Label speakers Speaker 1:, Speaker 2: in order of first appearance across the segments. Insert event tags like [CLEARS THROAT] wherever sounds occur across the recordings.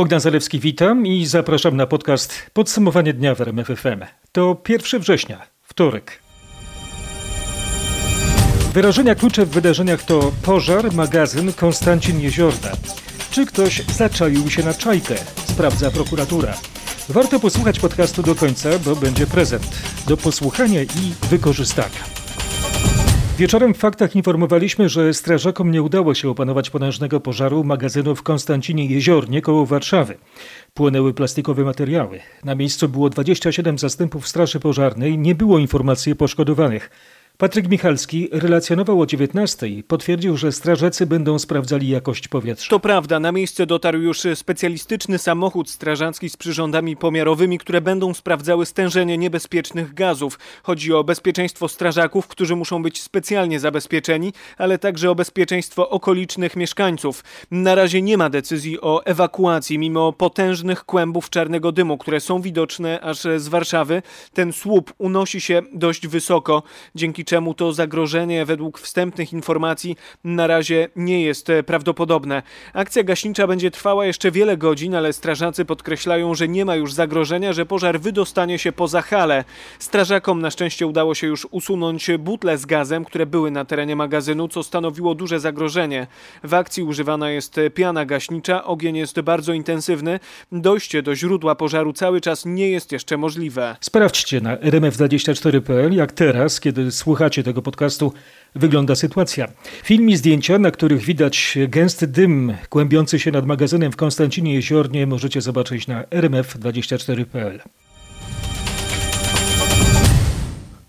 Speaker 1: Bogdan Zalewski, witam i zapraszam na podcast Podsumowanie dnia w RMF FM. To 1 września, wtorek. Wyrażenia klucze w wydarzeniach to pożar, magazyn, Konstancin Jeziorda. Czy ktoś zaczaił się na czajkę? Sprawdza prokuratura. Warto posłuchać podcastu do końca, bo będzie prezent do posłuchania i wykorzystania. Wieczorem w faktach informowaliśmy, że strażakom nie udało się opanować potężnego pożaru magazynu w Konstancinie Jeziornie koło Warszawy. Płynęły plastikowe materiały. Na miejscu było 27 zastępów Straży Pożarnej, nie było informacji o poszkodowanych. Patryk Michalski relacjonował o 19. Potwierdził, że strażacy będą sprawdzali jakość powietrza.
Speaker 2: To prawda, na miejsce dotarł już specjalistyczny samochód strażacki z przyrządami pomiarowymi, które będą sprawdzały stężenie niebezpiecznych gazów. Chodzi o bezpieczeństwo strażaków, którzy muszą być specjalnie zabezpieczeni, ale także o bezpieczeństwo okolicznych mieszkańców. Na razie nie ma decyzji o ewakuacji, mimo potężnych kłębów czarnego dymu, które są widoczne aż z Warszawy. Ten słup unosi się dość wysoko, dzięki czemu to zagrożenie według wstępnych informacji na razie nie jest e, prawdopodobne. Akcja gaśnicza będzie trwała jeszcze wiele godzin, ale strażacy podkreślają, że nie ma już zagrożenia, że pożar wydostanie się poza halę. Strażakom na szczęście udało się już usunąć butle z gazem, które były na terenie magazynu, co stanowiło duże zagrożenie. W akcji używana jest piana gaśnicza, ogień jest bardzo intensywny. Dojście do źródła pożaru cały czas nie jest jeszcze możliwe.
Speaker 1: Sprawdźcie na rmf24.pl, jak teraz, kiedy słuchacie słuchacie tego podcastu, wygląda sytuacja. Film i zdjęcia, na których widać gęsty dym kłębiący się nad magazynem w Konstancinie Jeziornie możecie zobaczyć na rmf24.pl.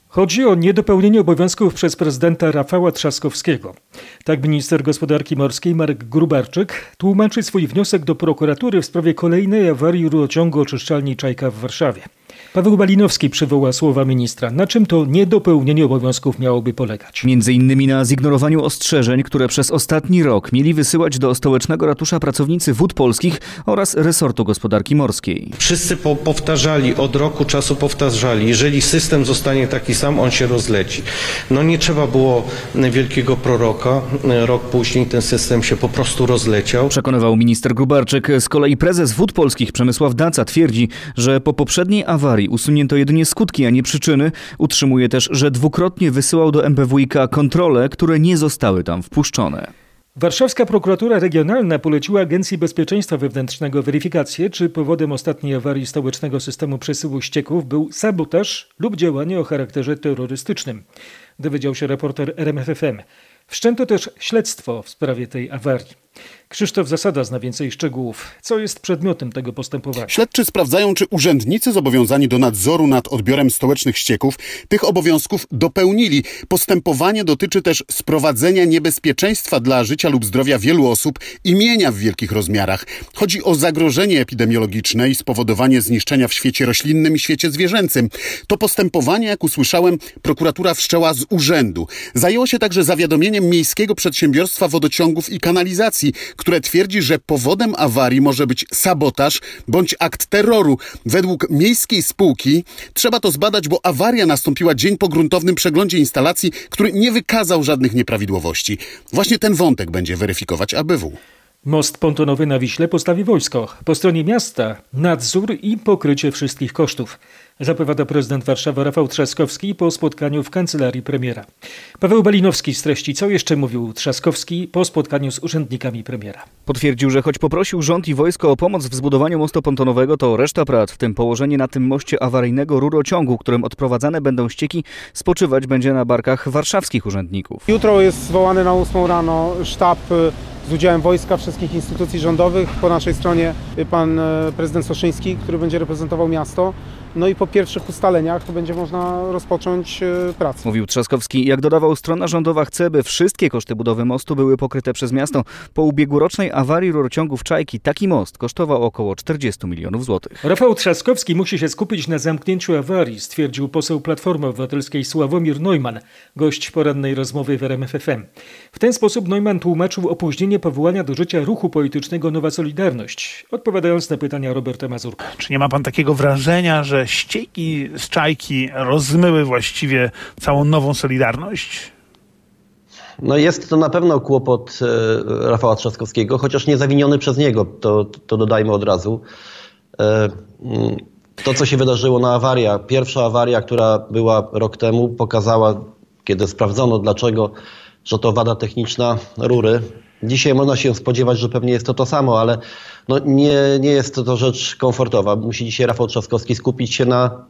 Speaker 1: Chodzi o niedopełnienie obowiązków przez prezydenta Rafała Trzaskowskiego. Tak minister gospodarki morskiej Marek Grubarczyk tłumaczy swój wniosek do prokuratury w sprawie kolejnej awarii rurociągu oczyszczalni Czajka w Warszawie. Paweł Balinowski przywoła słowa ministra. Na czym to niedopełnienie obowiązków miałoby polegać?
Speaker 3: Między innymi na zignorowaniu ostrzeżeń, które przez ostatni rok mieli wysyłać do stołecznego ratusza pracownicy wód polskich oraz resortu gospodarki morskiej.
Speaker 4: Wszyscy po powtarzali, od roku czasu powtarzali, jeżeli system zostanie taki sam, on się rozleci. No nie trzeba było wielkiego proroka. Rok później ten system się po prostu rozleciał.
Speaker 3: Przekonywał minister Grubarczyk. Z kolei prezes wód polskich Przemysław Daca twierdzi, że po poprzedniej awarii awarii usunięto jedynie skutki, a nie przyczyny. Utrzymuje też, że dwukrotnie wysyłał do MBWiK kontrole, które nie zostały tam wpuszczone.
Speaker 1: Warszawska prokuratura regionalna poleciła Agencji Bezpieczeństwa Wewnętrznego weryfikację, czy powodem ostatniej awarii stołecznego systemu przesyłu ścieków był sabotaż lub działanie o charakterze terrorystycznym. Dowiedział się reporter RMFFM. Wszczęto też śledztwo w sprawie tej awarii. Krzysztof Zasada zna więcej szczegółów. Co jest przedmiotem tego postępowania?
Speaker 5: Śledczy sprawdzają, czy urzędnicy zobowiązani do nadzoru nad odbiorem stołecznych ścieków tych obowiązków dopełnili. Postępowanie dotyczy też sprowadzenia niebezpieczeństwa dla życia lub zdrowia wielu osób i mienia w wielkich rozmiarach. Chodzi o zagrożenie epidemiologiczne i spowodowanie zniszczenia w świecie roślinnym i świecie zwierzęcym. To postępowanie, jak usłyszałem, prokuratura wszczęła z urzędu. Zajęło się także zawiadomieniem Miejskiego Przedsiębiorstwa Wodociągów i Kanalizacji, które twierdzi, że powodem awarii może być sabotaż bądź akt terroru. Według miejskiej spółki trzeba to zbadać, bo awaria nastąpiła dzień po gruntownym przeglądzie instalacji, który nie wykazał żadnych nieprawidłowości. Właśnie ten wątek będzie weryfikować ABW.
Speaker 1: Most pontonowy na Wiśle postawi wojsko. Po stronie miasta nadzór i pokrycie wszystkich kosztów zapowiada prezydent Warszawy Rafał Trzaskowski po spotkaniu w kancelarii premiera. Paweł Balinowski streści, co jeszcze mówił Trzaskowski po spotkaniu z urzędnikami premiera.
Speaker 3: Potwierdził, że choć poprosił rząd i wojsko o pomoc w zbudowaniu mostu pontonowego, to reszta prac, w tym położenie na tym moście awaryjnego rurociągu, którym odprowadzane będą ścieki, spoczywać będzie na barkach warszawskich urzędników.
Speaker 6: Jutro jest zwołany na 8 rano sztab z udziałem wojska, wszystkich instytucji rządowych. Po naszej stronie pan e, prezydent Soszyński, który będzie reprezentował miasto. No i po pierwszych ustaleniach będzie można rozpocząć e, pracę.
Speaker 3: Mówił Trzaskowski. Jak dodawał, strona rządowa chce, by wszystkie koszty budowy mostu były pokryte przez miasto. Po ubiegłorocznej awarii rurociągów Czajki taki most kosztował około 40 milionów złotych.
Speaker 1: Rafał Trzaskowski musi się skupić na zamknięciu awarii, stwierdził poseł Platformy Obywatelskiej Sławomir Neumann, gość porannej rozmowy w RMFFM. W ten sposób Neumann tłumaczył opóźnienie powołania do życia ruchu politycznego Nowa Solidarność, odpowiadając na pytania Roberta Mazurka.
Speaker 7: Czy nie ma pan takiego wrażenia, że ścieki z czajki rozmyły właściwie całą nową Solidarność?
Speaker 8: No jest to na pewno kłopot e, Rafała Trzaskowskiego, chociaż nie zawiniony przez niego, to, to dodajmy od razu. E, mm, to, co się wydarzyło na awaria, pierwsza awaria, która była rok temu, pokazała, kiedy sprawdzono dlaczego, że to wada techniczna rury. Dzisiaj można się spodziewać, że pewnie jest to to samo, ale no nie, nie jest to, to rzecz komfortowa. Musi dzisiaj Rafał Trzaskowski skupić się na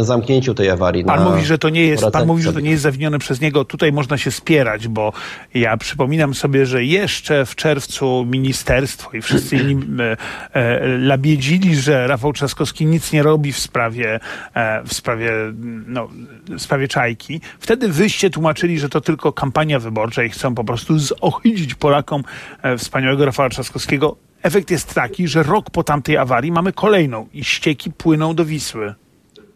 Speaker 8: zamknięciu tej awarii.
Speaker 7: Pan
Speaker 8: na
Speaker 7: mówi, że to nie jest, pan mówi, że to nie jest zawinione przez niego. Tutaj można się spierać, bo ja przypominam sobie, że jeszcze w czerwcu ministerstwo i wszyscy inni [CLEARS THROAT] e, e, labiedzili, że Rafał Trzaskowski nic nie robi w sprawie, e, w sprawie, no, w sprawie czajki. Wtedy wyście tłumaczyli, że to tylko kampania wyborcza i chcą po prostu zohydzić Polakom wspaniałego Rafała Trzaskowskiego. Efekt jest taki, że rok po tamtej awarii mamy kolejną i ścieki płyną do Wisły.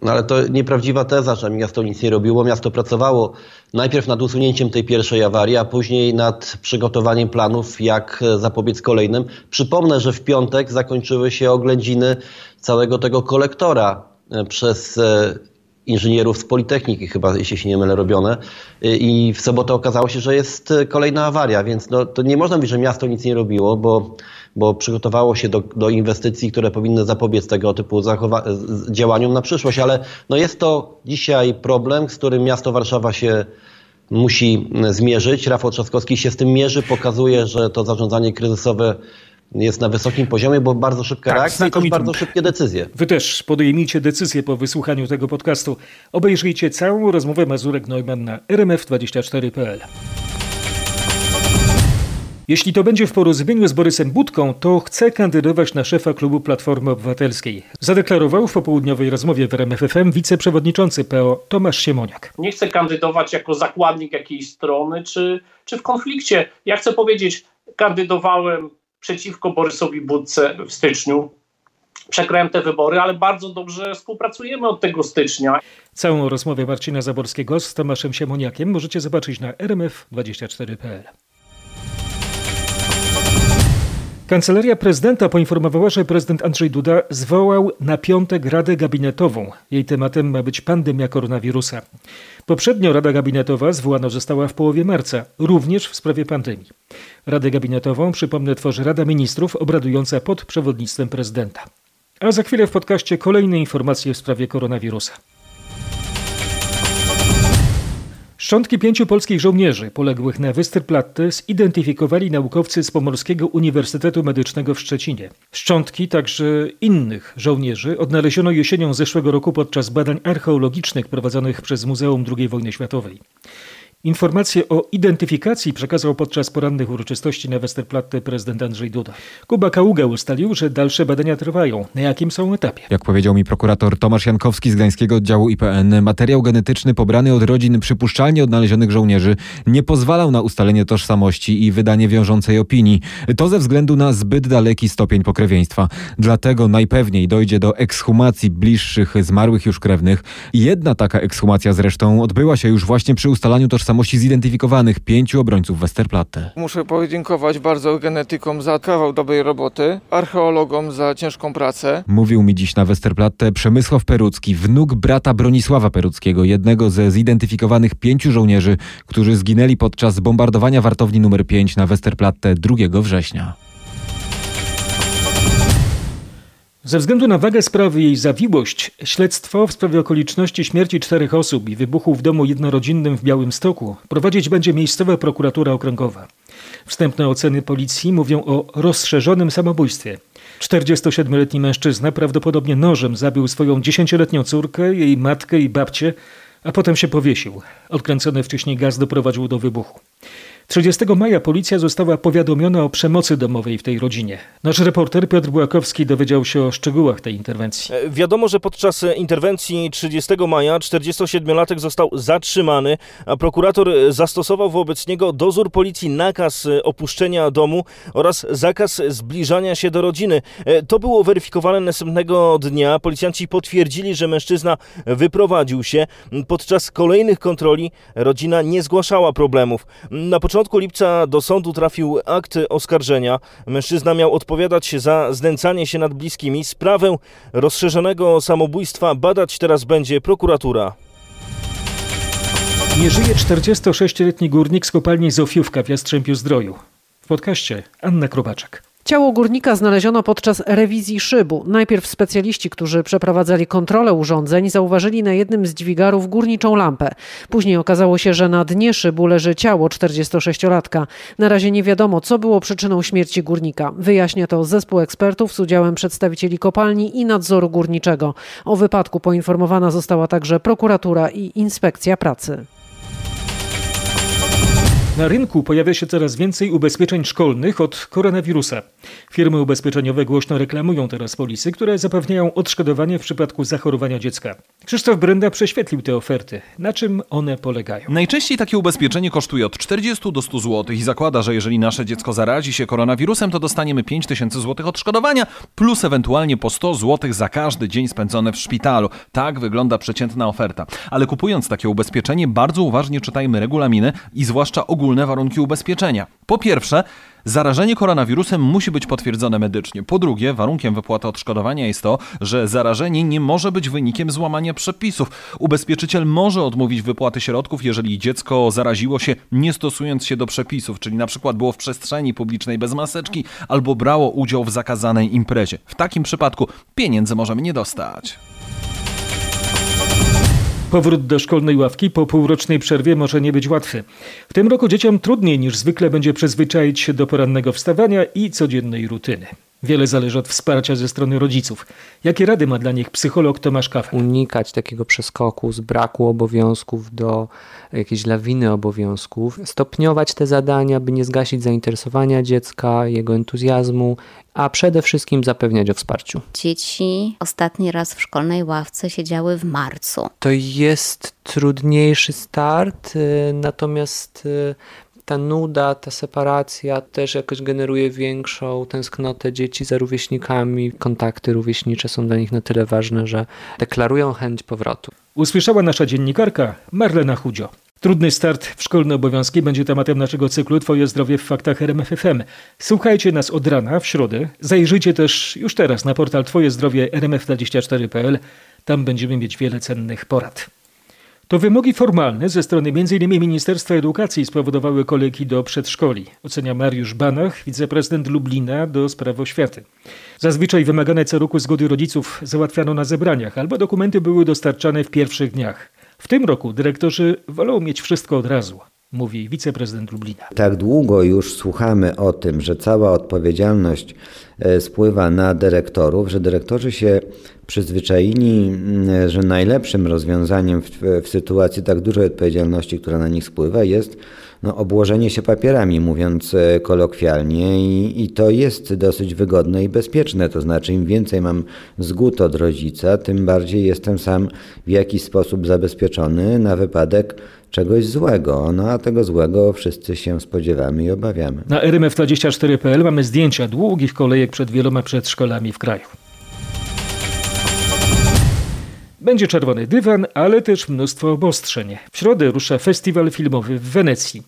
Speaker 8: No ale to nieprawdziwa teza, że miasto nic nie robiło. Miasto pracowało najpierw nad usunięciem tej pierwszej awarii, a później nad przygotowaniem planów, jak zapobiec kolejnym. Przypomnę, że w piątek zakończyły się oględziny całego tego kolektora e, przez e, inżynierów z Politechniki chyba, jeśli się nie mylę, robione. I w sobotę okazało się, że jest e, kolejna awaria, więc no, to nie można mówić, że miasto nic nie robiło, bo, bo przygotowało się do, do inwestycji, które powinny zapobiec tego typu zachowa- działaniom na przyszłość, ale no jest to dzisiaj problem, z którym miasto Warszawa się musi zmierzyć. Rafał Trzaskowski się z tym mierzy, pokazuje, że to zarządzanie kryzysowe jest na wysokim poziomie, bo bardzo szybka
Speaker 7: Tak,
Speaker 8: reakcja i bardzo szybkie decyzje.
Speaker 1: Wy też podejmijcie decyzję po wysłuchaniu tego podcastu. Obejrzyjcie całą rozmowę Mazurek Neumann na rmf24.pl. Jeśli to będzie w porozumieniu z Borysem Budką, to chce kandydować na szefa klubu Platformy Obywatelskiej. Zadeklarował w popołudniowej rozmowie w RMFFM wiceprzewodniczący PO Tomasz Siemoniak.
Speaker 9: nie chcę kandydować jako zakładnik jakiejś strony, czy, czy w konflikcie. Ja chcę powiedzieć, kandydowałem przeciwko Borysowi Budce w styczniu. Przegrałem te wybory, ale bardzo dobrze współpracujemy od tego stycznia.
Speaker 1: Całą rozmowę Marcina Zaborskiego z Tomaszem Siemoniakiem możecie zobaczyć na rmf24.pl. Kancelaria prezydenta poinformowała, że prezydent Andrzej Duda zwołał na piątek Radę Gabinetową. Jej tematem ma być pandemia koronawirusa. Poprzednio Rada Gabinetowa zwołana została w połowie marca, również w sprawie pandemii. Radę Gabinetową, przypomnę, tworzy Rada Ministrów obradująca pod przewodnictwem prezydenta. A za chwilę w podcaście kolejne informacje w sprawie koronawirusa. Szczątki pięciu polskich żołnierzy poległych na Westerplatte zidentyfikowali naukowcy z Pomorskiego Uniwersytetu Medycznego w Szczecinie. Szczątki także innych żołnierzy odnaleziono jesienią zeszłego roku podczas badań archeologicznych prowadzonych przez Muzeum II wojny światowej. Informacje o identyfikacji przekazał podczas porannych uroczystości na Westerplatte prezydent Andrzej Duda. Kuba Kaługa ustalił, że dalsze badania trwają. Na jakim są etapie?
Speaker 10: Jak powiedział mi prokurator Tomasz Jankowski z Gdańskiego Oddziału IPN, materiał genetyczny pobrany od rodzin przypuszczalnie odnalezionych żołnierzy nie pozwalał na ustalenie tożsamości i wydanie wiążącej opinii. To ze względu na zbyt daleki stopień pokrewieństwa. Dlatego najpewniej dojdzie do ekshumacji bliższych zmarłych już krewnych. Jedna taka ekshumacja zresztą odbyła się już właśnie przy ustalaniu tożsamości zidentyfikowanych pięciu obrońców Westerplatte.
Speaker 11: Muszę podziękować bardzo genetykom za kawał dobrej roboty, archeologom za ciężką pracę.
Speaker 10: Mówił mi dziś na Westerplatte Przemysław Perucki, wnuk brata Bronisława Peruckiego, jednego ze zidentyfikowanych pięciu żołnierzy, którzy zginęli podczas bombardowania wartowni nr 5 na Westerplatte 2 września.
Speaker 1: Ze względu na wagę sprawy i jej zawiłość, śledztwo w sprawie okoliczności śmierci czterech osób i wybuchu w domu jednorodzinnym w Białymstoku prowadzić będzie miejscowa prokuratura okręgowa. Wstępne oceny policji mówią o rozszerzonym samobójstwie. 47-letni mężczyzna prawdopodobnie nożem zabił swoją 10-letnią córkę, jej matkę i babcię, a potem się powiesił. Odkręcony wcześniej gaz doprowadził do wybuchu. 30 maja policja została powiadomiona o przemocy domowej w tej rodzinie. Nasz reporter Piotr Błakowski dowiedział się o szczegółach tej interwencji.
Speaker 12: E, Wiadomo, że podczas interwencji 30 maja 47-latek został zatrzymany, a prokurator zastosował wobec niego dozór policji nakaz e, opuszczenia domu oraz zakaz zbliżania się do rodziny. E, To było weryfikowane następnego dnia. Policjanci potwierdzili, że mężczyzna wyprowadził się. Podczas kolejnych kontroli rodzina nie zgłaszała problemów. Na początku lipca do sądu trafił akt oskarżenia. Mężczyzna miał odpowiadać za znęcanie się nad bliskimi. Sprawę rozszerzonego samobójstwa badać teraz będzie prokuratura.
Speaker 1: Nie żyje 46-letni górnik z kopalni Zofiówka w Jastrzębiu Zdroju. W podcaście Anna Krobaczek.
Speaker 13: Ciało górnika znaleziono podczas rewizji szybu. Najpierw specjaliści, którzy przeprowadzali kontrolę urządzeń, zauważyli na jednym z dźwigarów górniczą lampę. Później okazało się, że na dnie szybu leży ciało 46-latka. Na razie nie wiadomo, co było przyczyną śmierci górnika. Wyjaśnia to zespół ekspertów z udziałem przedstawicieli kopalni i nadzoru górniczego. O wypadku poinformowana została także prokuratura i inspekcja pracy.
Speaker 1: Na rynku pojawia się coraz więcej ubezpieczeń szkolnych od koronawirusa. Firmy ubezpieczeniowe głośno reklamują teraz polisy, które zapewniają odszkodowanie w przypadku zachorowania dziecka. Krzysztof Brenda prześwietlił te oferty. Na czym one polegają?
Speaker 14: Najczęściej takie ubezpieczenie kosztuje od 40 do 100 zł i zakłada, że jeżeli nasze dziecko zarazi się koronawirusem, to dostaniemy 5000 zł odszkodowania plus ewentualnie po 100 zł za każdy dzień spędzony w szpitalu. Tak wygląda przeciętna oferta. Ale kupując takie ubezpieczenie, bardzo uważnie czytajmy regulaminy i zwłaszcza ogólne warunki ubezpieczenia. Po pierwsze, Zarażenie koronawirusem musi być potwierdzone medycznie. Po drugie, warunkiem wypłaty odszkodowania jest to, że zarażenie nie może być wynikiem złamania przepisów. Ubezpieczyciel może odmówić wypłaty środków, jeżeli dziecko zaraziło się nie stosując się do przepisów, czyli na przykład było w przestrzeni publicznej bez maseczki albo brało udział w zakazanej imprezie. W takim przypadku pieniędzy możemy nie dostać.
Speaker 1: Powrót do szkolnej ławki po półrocznej przerwie może nie być łatwy. W tym roku dzieciom trudniej niż zwykle będzie przyzwyczaić się do porannego wstawania i codziennej rutyny. Wiele zależy od wsparcia ze strony rodziców. Jakie rady ma dla nich psycholog Tomasz Kafer?
Speaker 15: Unikać takiego przeskoku z braku obowiązków do jakiejś lawiny obowiązków. Stopniować te zadania, by nie zgasić zainteresowania dziecka, jego entuzjazmu, a przede wszystkim zapewniać o wsparciu.
Speaker 16: Dzieci ostatni raz w szkolnej ławce siedziały w marcu.
Speaker 15: To jest trudniejszy start, y, natomiast y, ta nuda, ta separacja też jakoś generuje większą tęsknotę dzieci za rówieśnikami. Kontakty rówieśnicze są dla nich na tyle ważne, że deklarują chęć powrotu.
Speaker 1: Usłyszała nasza dziennikarka Marlena Chudzio. Trudny start w szkolne obowiązki będzie tematem naszego cyklu Twoje zdrowie w faktach RMFFM. Słuchajcie nas od rana w środę. Zajrzyjcie też już teraz na portal Twoje zdrowie rmf24.pl. Tam będziemy mieć wiele cennych porad. To wymogi formalne ze strony m.in. Ministerstwa Edukacji spowodowały kolejki do przedszkoli, ocenia Mariusz Banach, wiceprezydent Lublina do spraw oświaty. Zazwyczaj wymagane co roku zgody rodziców załatwiano na zebraniach, albo dokumenty były dostarczane w pierwszych dniach. W tym roku dyrektorzy wolą mieć wszystko od razu, mówi wiceprezydent Lublina.
Speaker 17: Tak długo już słuchamy o tym, że cała odpowiedzialność spływa na dyrektorów, że dyrektorzy się przyzwyczaili, że najlepszym rozwiązaniem w, w sytuacji tak dużej odpowiedzialności, która na nich spływa, jest no, obłożenie się papierami, mówiąc kolokwialnie, i, i to jest dosyć wygodne i bezpieczne. To znaczy, im więcej mam zgód od rodzica, tym bardziej jestem sam w jakiś sposób zabezpieczony na wypadek czegoś złego. No a tego złego wszyscy się spodziewamy i obawiamy.
Speaker 1: Na rmf24.pl mamy zdjęcia długich kolejek przed wieloma przedszkolami w kraju. Będzie czerwony dywan, ale też mnóstwo obostrzeń. W środę rusza festiwal filmowy w Wenecji.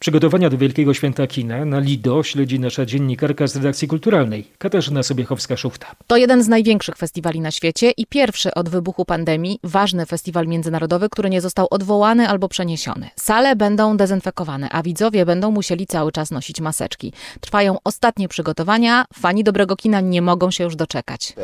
Speaker 1: Przygotowania do Wielkiego Święta Kina na Lido śledzi nasza dziennikarka z redakcji kulturalnej, Katarzyna Sobiechowska-Szufta.
Speaker 18: To jeden z największych festiwali na świecie i pierwszy od wybuchu pandemii, ważny festiwal międzynarodowy, który nie został odwołany albo przeniesiony. Sale będą dezynfekowane, a widzowie będą musieli cały czas nosić maseczki. Trwają ostatnie przygotowania, fani dobrego kina nie mogą się już doczekać.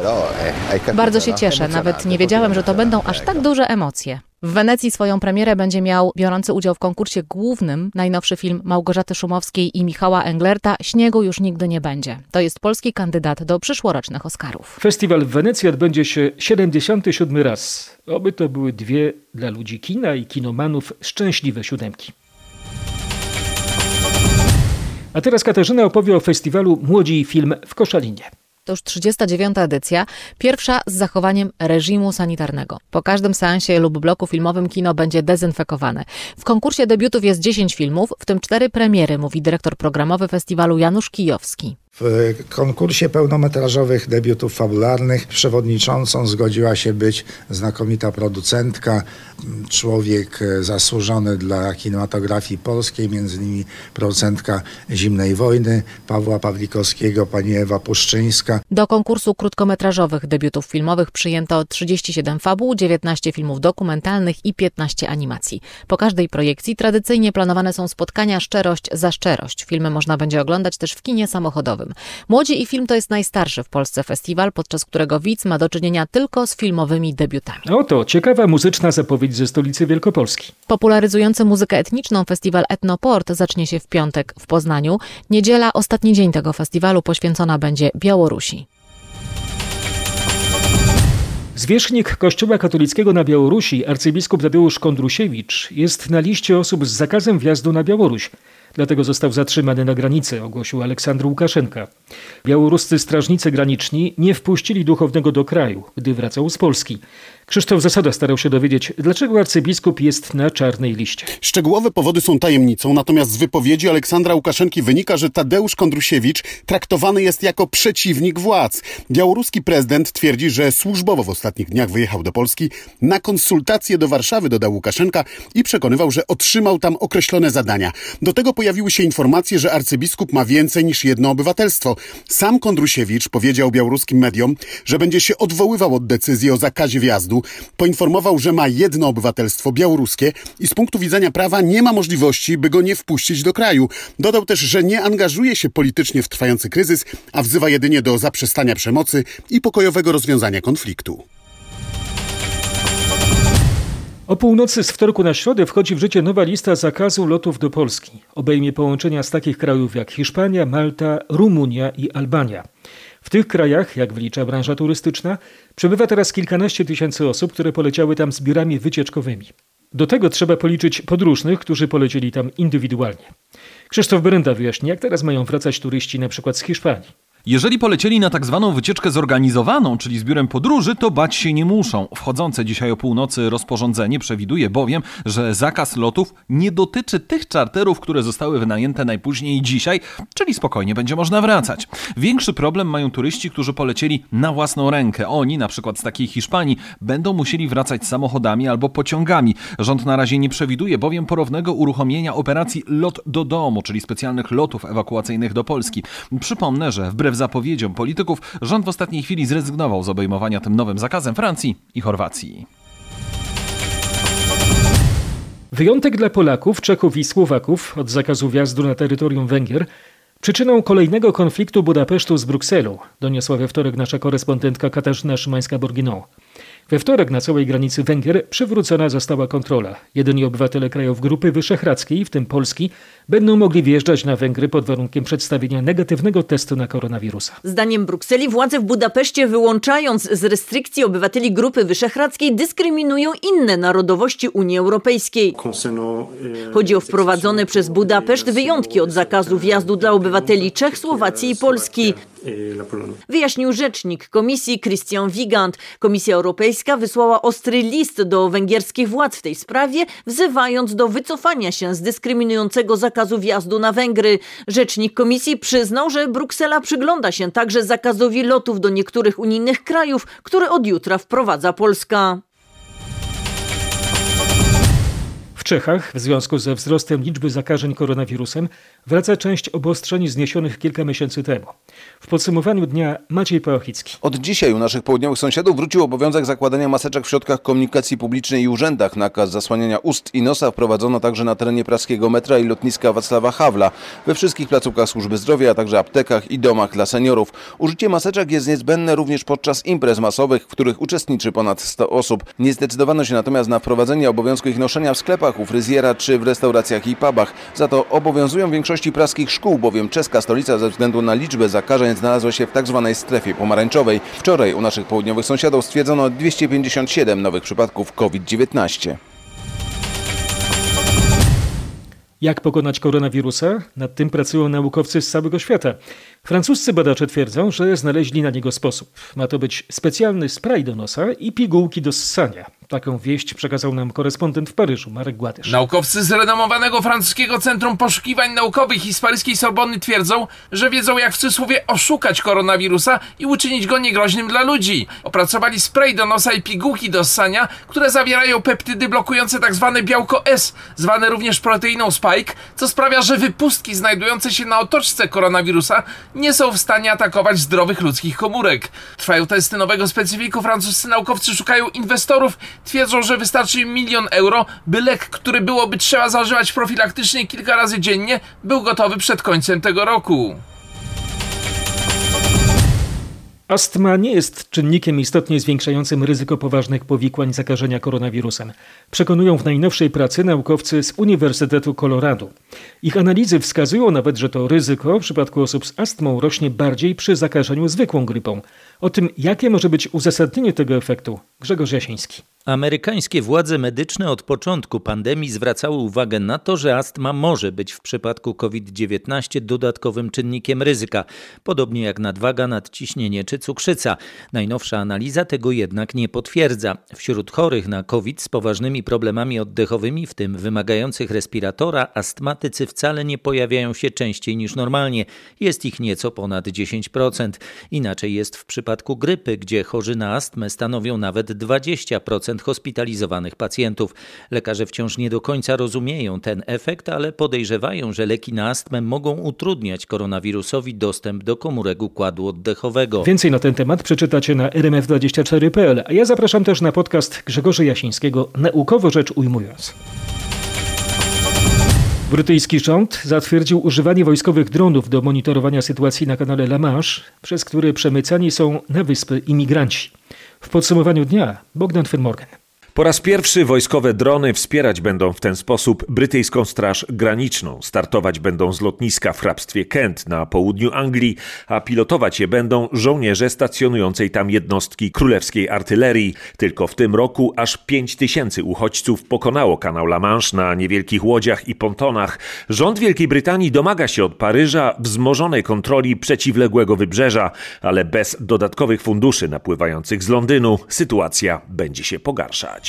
Speaker 18: Bardzo się cieszę, nawet nie wiedziałem, że to będą aż tak duże emocje. W Wenecji swoją premierę będzie miał biorący udział w konkursie głównym najnowszy film Małgorzaty Szumowskiej i Michała Englerta Śniegu już nigdy nie będzie. To jest polski kandydat do przyszłorocznych Oscarów.
Speaker 1: Festiwal w Wenecji odbędzie się 77 raz. Oby to były dwie dla ludzi kina i kinomanów szczęśliwe siódemki. A teraz Katarzyna opowie o festiwalu Młodzi Film w Koszalinie.
Speaker 18: To już 39. edycja, pierwsza z zachowaniem reżimu sanitarnego. Po każdym seansie lub bloku filmowym kino będzie dezynfekowane. W konkursie debiutów jest 10 filmów, w tym 4 premiery, mówi dyrektor programowy festiwalu Janusz Kijowski.
Speaker 19: W konkursie pełnometrażowych debiutów fabularnych przewodniczącą zgodziła się być znakomita producentka, człowiek zasłużony dla kinematografii polskiej, między innymi producentka Zimnej Wojny, Pawła Pawlikowskiego, pani Ewa Puszczyńska.
Speaker 18: Do konkursu krótkometrażowych debiutów filmowych przyjęto 37 fabuł, 19 filmów dokumentalnych i 15 animacji. Po każdej projekcji tradycyjnie planowane są spotkania szczerość za szczerość. Filmy można będzie oglądać też w kinie samochodowym. Młodzi i Film to jest najstarszy w Polsce festiwal, podczas którego widz ma do czynienia tylko z filmowymi debiutami.
Speaker 1: Oto ciekawa muzyczna zapowiedź ze stolicy Wielkopolski.
Speaker 18: Popularyzujący muzykę etniczną festiwal Etnoport zacznie się w piątek w Poznaniu. Niedziela, ostatni dzień tego festiwalu poświęcona będzie Białorusi.
Speaker 1: Zwierzchnik Kościoła katolickiego na Białorusi, arcybiskup Tadeusz Kondrusiewicz, jest na liście osób z zakazem wjazdu na Białoruś. Dlatego został zatrzymany na granicy, ogłosił Aleksandr Łukaszenka. Białoruscy strażnicy graniczni nie wpuścili duchownego do kraju, gdy wracał z Polski. Krzysztof Zasada starał się dowiedzieć, dlaczego arcybiskup jest na czarnej liście.
Speaker 5: Szczegółowe powody są tajemnicą, natomiast z wypowiedzi Aleksandra Łukaszenki wynika, że Tadeusz Kondrusiewicz traktowany jest jako przeciwnik władz. Białoruski prezydent twierdzi, że służbowo w ostatnich dniach wyjechał do Polski na konsultacje do Warszawy, dodał Łukaszenka i przekonywał, że otrzymał tam określone zadania. Do tego pojawiły się informacje, że arcybiskup ma więcej niż jedno obywatelstwo. Sam Kondrusiewicz powiedział białoruskim mediom, że będzie się odwoływał od decyzji o zakazie wjazdu. Poinformował, że ma jedno obywatelstwo białoruskie i z punktu widzenia prawa nie ma możliwości, by go nie wpuścić do kraju. Dodał też, że nie angażuje się politycznie w trwający kryzys, a wzywa jedynie do zaprzestania przemocy i pokojowego rozwiązania konfliktu.
Speaker 1: O północy z wtorku na środę wchodzi w życie nowa lista zakazu lotów do Polski. Obejmie połączenia z takich krajów jak Hiszpania, Malta, Rumunia i Albania. W tych krajach, jak wlicza branża turystyczna, przebywa teraz kilkanaście tysięcy osób, które poleciały tam z biurami wycieczkowymi. Do tego trzeba policzyć podróżnych, którzy polecieli tam indywidualnie. Krzysztof Berenda wyjaśni, jak teraz mają wracać turyści przykład z Hiszpanii.
Speaker 14: Jeżeli polecieli na tak zwaną wycieczkę zorganizowaną, czyli z biurem podróży, to bać się nie muszą. Wchodzące dzisiaj o północy rozporządzenie przewiduje bowiem, że zakaz lotów nie dotyczy tych czarterów, które zostały wynajęte najpóźniej dzisiaj, czyli spokojnie będzie można wracać. Większy problem mają turyści, którzy polecieli na własną rękę. Oni, na przykład z takiej Hiszpanii, będą musieli wracać samochodami albo pociągami. Rząd na razie nie przewiduje bowiem ponownego uruchomienia operacji lot do domu, czyli specjalnych lotów ewakuacyjnych do Polski. Przypomnę, że wbrew zapowiedziom polityków, rząd w ostatniej chwili zrezygnował z obejmowania tym nowym zakazem Francji i Chorwacji.
Speaker 1: Wyjątek dla Polaków, Czechów i Słowaków od zakazu wjazdu na terytorium Węgier przyczyną kolejnego konfliktu Budapesztu z Brukselą, doniosła we wtorek nasza korespondentka Katarzyna Szymańska-Borginą. We wtorek na całej granicy Węgier przywrócona została kontrola. Jedyni obywatele krajów Grupy Wyszehradzkiej, w tym Polski, będą mogli wjeżdżać na Węgry pod warunkiem przedstawienia negatywnego testu na koronawirusa.
Speaker 20: Zdaniem Brukseli władze w Budapeszcie wyłączając z restrykcji obywateli Grupy Wyszehradzkiej dyskryminują inne narodowości Unii Europejskiej. Chodzi o wprowadzone przez Budapeszt wyjątki od zakazu wjazdu dla obywateli Czech, Słowacji i Polski. Wyjaśnił rzecznik komisji Christian Wigand. Komisja Europejska wysłała ostry list do węgierskich władz w tej sprawie, wzywając do wycofania się z dyskryminującego zakazu wjazdu na Węgry. Rzecznik komisji przyznał, że Bruksela przygląda się także zakazowi lotów do niektórych unijnych krajów, który od jutra wprowadza Polska.
Speaker 1: W Czechach w związku ze wzrostem liczby zakażeń koronawirusem wraca część obostrzeń zniesionych kilka miesięcy temu. W podsumowaniu dnia Maciej Pałachicki.
Speaker 21: Od dzisiaj u naszych południowych sąsiadów wrócił obowiązek zakładania maseczek w środkach komunikacji publicznej i urzędach. Nakaz zasłaniania ust i nosa wprowadzono także na terenie praskiego metra i lotniska Wacława Hawla, we wszystkich placówkach służby zdrowia, a także aptekach i domach dla seniorów. Użycie maseczek jest niezbędne również podczas imprez masowych, w których uczestniczy ponad 100 osób. Nie zdecydowano się natomiast na wprowadzenie obowiązku ich noszenia w sklepach, u fryzjera czy w restauracjach i pubach. Za to obowiązują większości praskich szkół, bowiem czeska stolica ze względu na liczbę zakażeń znalazła się w tzw. Tak strefie pomarańczowej. Wczoraj u naszych południowych sąsiadów stwierdzono 257 nowych przypadków COVID-19.
Speaker 1: Jak pokonać koronawirusa? Nad tym pracują naukowcy z całego świata. Francuscy badacze twierdzą, że znaleźli na niego sposób. Ma to być specjalny spray do nosa i pigułki do ssania. Taką wieść przekazał nam korespondent w Paryżu, Marek Gładysz.
Speaker 22: Naukowcy z renomowanego francuskiego Centrum Poszukiwań Naukowych i z paryskiej Sorbonny twierdzą, że wiedzą jak w cudzysłowie oszukać koronawirusa i uczynić go niegroźnym dla ludzi. Opracowali spray do nosa i pigułki do ssania, które zawierają peptydy blokujące tzw. Tak białko S, zwane również proteiną spike, co sprawia, że wypustki znajdujące się na otoczce koronawirusa nie są w stanie atakować zdrowych ludzkich komórek. Trwają testy nowego specyfiku, francuscy naukowcy szukają inwestorów, twierdzą, że wystarczy im milion euro, by lek, który byłoby trzeba zażywać profilaktycznie kilka razy dziennie, był gotowy przed końcem tego roku.
Speaker 1: Astma nie jest czynnikiem istotnie zwiększającym ryzyko poważnych powikłań zakażenia koronawirusem. Przekonują w najnowszej pracy naukowcy z Uniwersytetu Colorado. Ich analizy wskazują nawet, że to ryzyko w przypadku osób z astmą rośnie bardziej przy zakażeniu zwykłą grypą. O tym, jakie może być uzasadnienie tego efektu, Grzegorz Jasiński.
Speaker 23: Amerykańskie władze medyczne od początku pandemii zwracały uwagę na to, że astma może być w przypadku COVID-19 dodatkowym czynnikiem ryzyka, podobnie jak nadwaga, nadciśnienie czy cukrzyca. Najnowsza analiza tego jednak nie potwierdza. Wśród chorych na COVID z poważnymi problemami oddechowymi, w tym wymagających respiratora, astmatycy wcale nie pojawiają się częściej niż normalnie. Jest ich nieco ponad 10%. Inaczej jest w przypadku grypy, gdzie chorzy na astmę stanowią nawet 20% hospitalizowanych pacjentów. Lekarze wciąż nie do końca rozumieją ten efekt, ale podejrzewają, że leki na astmę mogą utrudniać koronawirusowi dostęp do komórek układu oddechowego.
Speaker 1: Więcej na ten temat przeczytacie na rmf24.pl, a ja zapraszam też na podcast Grzegorza Jasińskiego Naukowo rzecz ujmując. Brytyjski rząd zatwierdził używanie wojskowych dronów do monitorowania sytuacji na kanale La Manche, przez który przemycani są na wyspy imigranci. W podsumowaniu dnia Bogdan Firmorgan.
Speaker 24: Po raz pierwszy wojskowe drony wspierać będą w ten sposób brytyjską Straż Graniczną. Startować będą z lotniska w hrabstwie Kent na południu Anglii, a pilotować je będą żołnierze stacjonującej tam jednostki królewskiej artylerii. Tylko w tym roku aż 5 tysięcy uchodźców pokonało kanał La Manche na niewielkich łodziach i pontonach. Rząd Wielkiej Brytanii domaga się od Paryża wzmożonej kontroli przeciwległego wybrzeża, ale bez dodatkowych funduszy napływających z Londynu sytuacja będzie się pogarszać.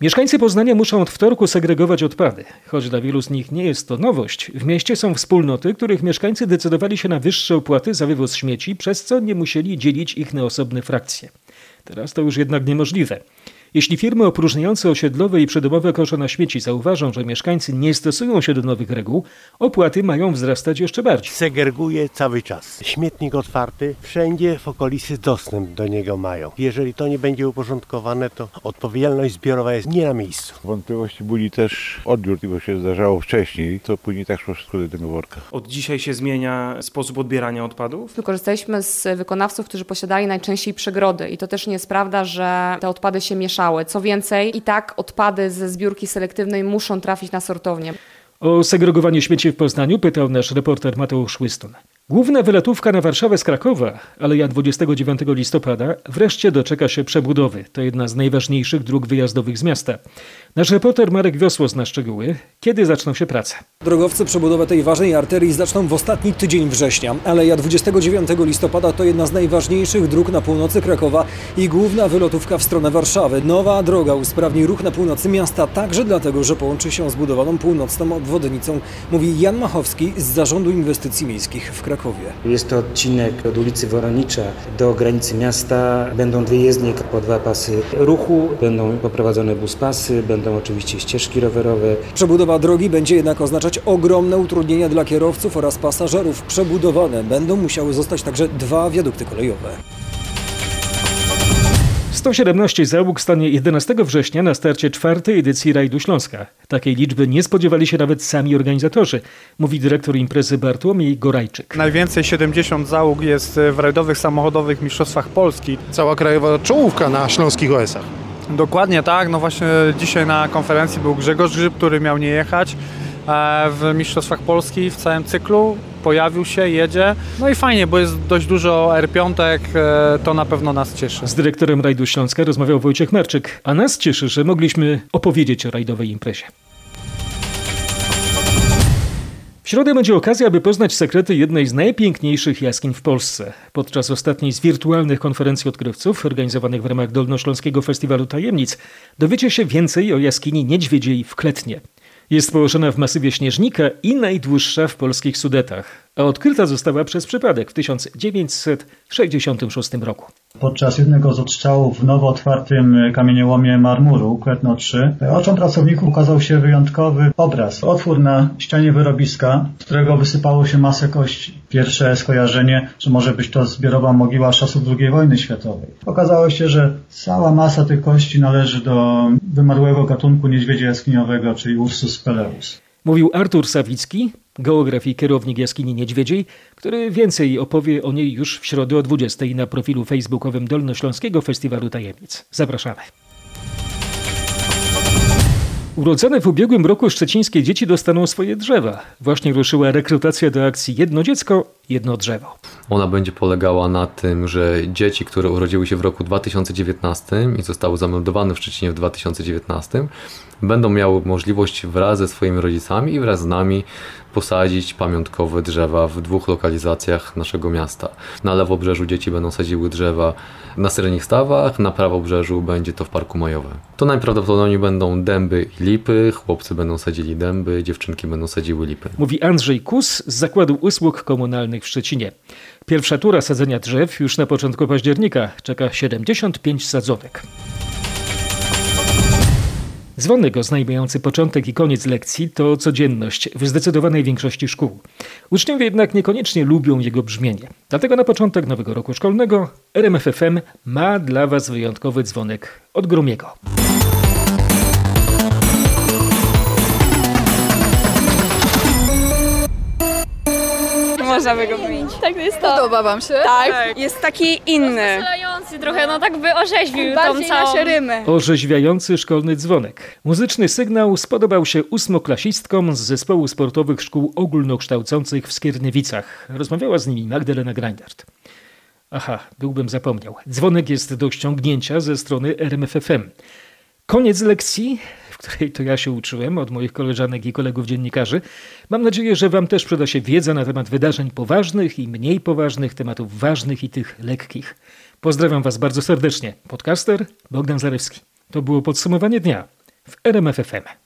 Speaker 1: Mieszkańcy Poznania muszą od wtorku segregować odpady. Choć dla wielu z nich nie jest to nowość, w mieście są wspólnoty, których mieszkańcy decydowali się na wyższe opłaty za wywóz śmieci, przez co nie musieli dzielić ich na osobne frakcje. Teraz to już jednak niemożliwe. Jeśli firmy opróżniające osiedlowe i przydomowe kosze na śmieci zauważą, że mieszkańcy nie stosują się do nowych reguł, opłaty mają wzrastać jeszcze bardziej.
Speaker 25: Segreguje cały czas. Śmietnik otwarty, wszędzie w okolicy dostęp do niego mają. Jeżeli to nie będzie uporządkowane, to odpowiedzialność zbiorowa jest nie na miejscu.
Speaker 26: Wątpliwości budzi też odbiór, bo się zdarzało wcześniej, to później też szło wszystko do tego worka.
Speaker 27: Od dzisiaj się zmienia sposób odbierania odpadów?
Speaker 28: Wykorzystaliśmy z wykonawców, którzy posiadali najczęściej przegrody i to też nie jest prawda, że te odpady się mieszały. Co więcej, i tak odpady ze zbiórki selektywnej muszą trafić na sortownię.
Speaker 1: O segregowanie śmieci w Poznaniu pytał nasz reporter Mateusz Łystun. Główna wylatówka na Warszawę z Krakowa, ale ja 29 listopada, wreszcie doczeka się przebudowy. To jedna z najważniejszych dróg wyjazdowych z miasta. Nasz reporter Marek Wiosło zna szczegóły. Kiedy zaczną się prace?
Speaker 29: Drogowcy przebudowę tej ważnej arterii zaczną w ostatni tydzień września. Aleja 29 listopada to jedna z najważniejszych dróg na północy Krakowa i główna wylotówka w stronę Warszawy. Nowa droga usprawni ruch na północy miasta także dlatego, że połączy się z budowaną północną obwodnicą, mówi Jan Machowski z Zarządu Inwestycji Miejskich w Krakowie.
Speaker 30: Jest to odcinek od ulicy Woronicza do granicy miasta. Będą dwie jezdnie po dwa pasy ruchu, będą poprowadzone buspasy, będą oczywiście ścieżki rowerowe.
Speaker 29: Przebudowa drogi będzie jednak oznaczać ogromne utrudnienia dla kierowców oraz pasażerów. Przebudowane będą musiały zostać także dwa wiadukty kolejowe.
Speaker 1: 117 załóg stanie 11 września na starcie czwartej edycji Rajdu Śląska. Takiej liczby nie spodziewali się nawet sami organizatorzy, mówi dyrektor imprezy Bartłomiej Gorajczyk.
Speaker 31: Najwięcej 70 załóg jest w rajdowych samochodowych mistrzostwach Polski.
Speaker 32: Cała krajowa czołówka na śląskich OS-ach.
Speaker 31: Dokładnie tak, no właśnie dzisiaj na konferencji był Grzegorz Grzyb, który miał nie jechać w Mistrzostwach Polski w całym cyklu. Pojawił się, jedzie. No i fajnie, bo jest dość dużo R5, to na pewno nas cieszy.
Speaker 1: Z dyrektorem Rajdu Śląska rozmawiał Wojciech Marczyk, a nas cieszy, że mogliśmy opowiedzieć o rajdowej imprezie. W środę będzie okazja, aby poznać sekrety jednej z najpiękniejszych jaskiń w Polsce. Podczas ostatniej z wirtualnych konferencji odkrywców organizowanych w ramach Dolnośląskiego Festiwalu Tajemnic dowiecie się więcej o jaskini Niedźwiedziej w Kletnie. Jest położona w masywie Śnieżnika i najdłuższa w polskich Sudetach, odkryta została przez przypadek w 1966 roku.
Speaker 33: Podczas jednego z odstrzałów w nowo otwartym kamieniołomie marmuru Kretno 3 oczom pracowników ukazał się wyjątkowy obraz. Otwór na ścianie wyrobiska, z którego wysypało się masę kości. Pierwsze skojarzenie, że może być to zbiorowa mogiła z czasów II wojny światowej. Okazało się, że cała masa tych kości należy do wymarłego gatunku niedźwiedzia jaskiniowego, czyli Ursus peleus.
Speaker 1: Mówił Artur Sawicki, geograf i kierownik jaskini Niedźwiedziej, który więcej opowie o niej już w środę o 20 na profilu facebookowym Dolnośląskiego Festiwalu Tajemnic. Zapraszamy. Urodzone w ubiegłym roku szczecińskie dzieci dostaną swoje drzewa. Właśnie ruszyła rekrutacja do akcji Jedno dziecko, jedno drzewo.
Speaker 34: Ona będzie polegała na tym, że dzieci, które urodziły się w roku 2019 i zostały zameldowane w Szczecinie w 2019, będą miały możliwość wraz ze swoimi rodzicami i wraz z nami posadzić pamiątkowe drzewa w dwóch lokalizacjach naszego miasta. Na lewobrzeżu dzieci będą sadziły drzewa na Syrenich Stawach, na prawobrzeżu będzie to w Parku Majowym. To najprawdopodobniej będą dęby i lipy, chłopcy będą sadzili dęby, dziewczynki będą sadziły lipy.
Speaker 1: Mówi Andrzej Kus z Zakładu Usług Komunalnych w Szczecinie. Pierwsza tura sadzenia drzew już na początku października czeka 75 sadzonek. Dzwonek oznajmiający początek i koniec lekcji to codzienność w zdecydowanej większości szkół. Uczniowie jednak niekoniecznie lubią jego brzmienie. Dlatego na początek nowego roku szkolnego RMFFM ma dla Was wyjątkowy dzwonek od Grumiego.
Speaker 35: Można by go wymienić.
Speaker 36: Tak, to jest to.
Speaker 35: Podoba wam się?
Speaker 36: Tak.
Speaker 35: Jest taki inny.
Speaker 36: Strzelający trochę, no tak by orzeźwił
Speaker 35: Bardziej
Speaker 36: tą całą...
Speaker 35: nasze rymy.
Speaker 1: Orzeźwiający szkolny dzwonek. Muzyczny sygnał spodobał się ósmoklasistkom z zespołu sportowych szkół ogólnokształcących w Skierniewicach. Rozmawiała z nimi Magdalena Greindert. Aha, byłbym zapomniał. Dzwonek jest do ściągnięcia ze strony RMFFM. Koniec lekcji, której to ja się uczyłem od moich koleżanek i kolegów dziennikarzy. Mam nadzieję, że Wam też przyda się wiedza na temat wydarzeń poważnych i mniej poważnych, tematów ważnych i tych lekkich. Pozdrawiam Was bardzo serdecznie. Podcaster Bogdan Zarewski. To było podsumowanie dnia w RMFFM.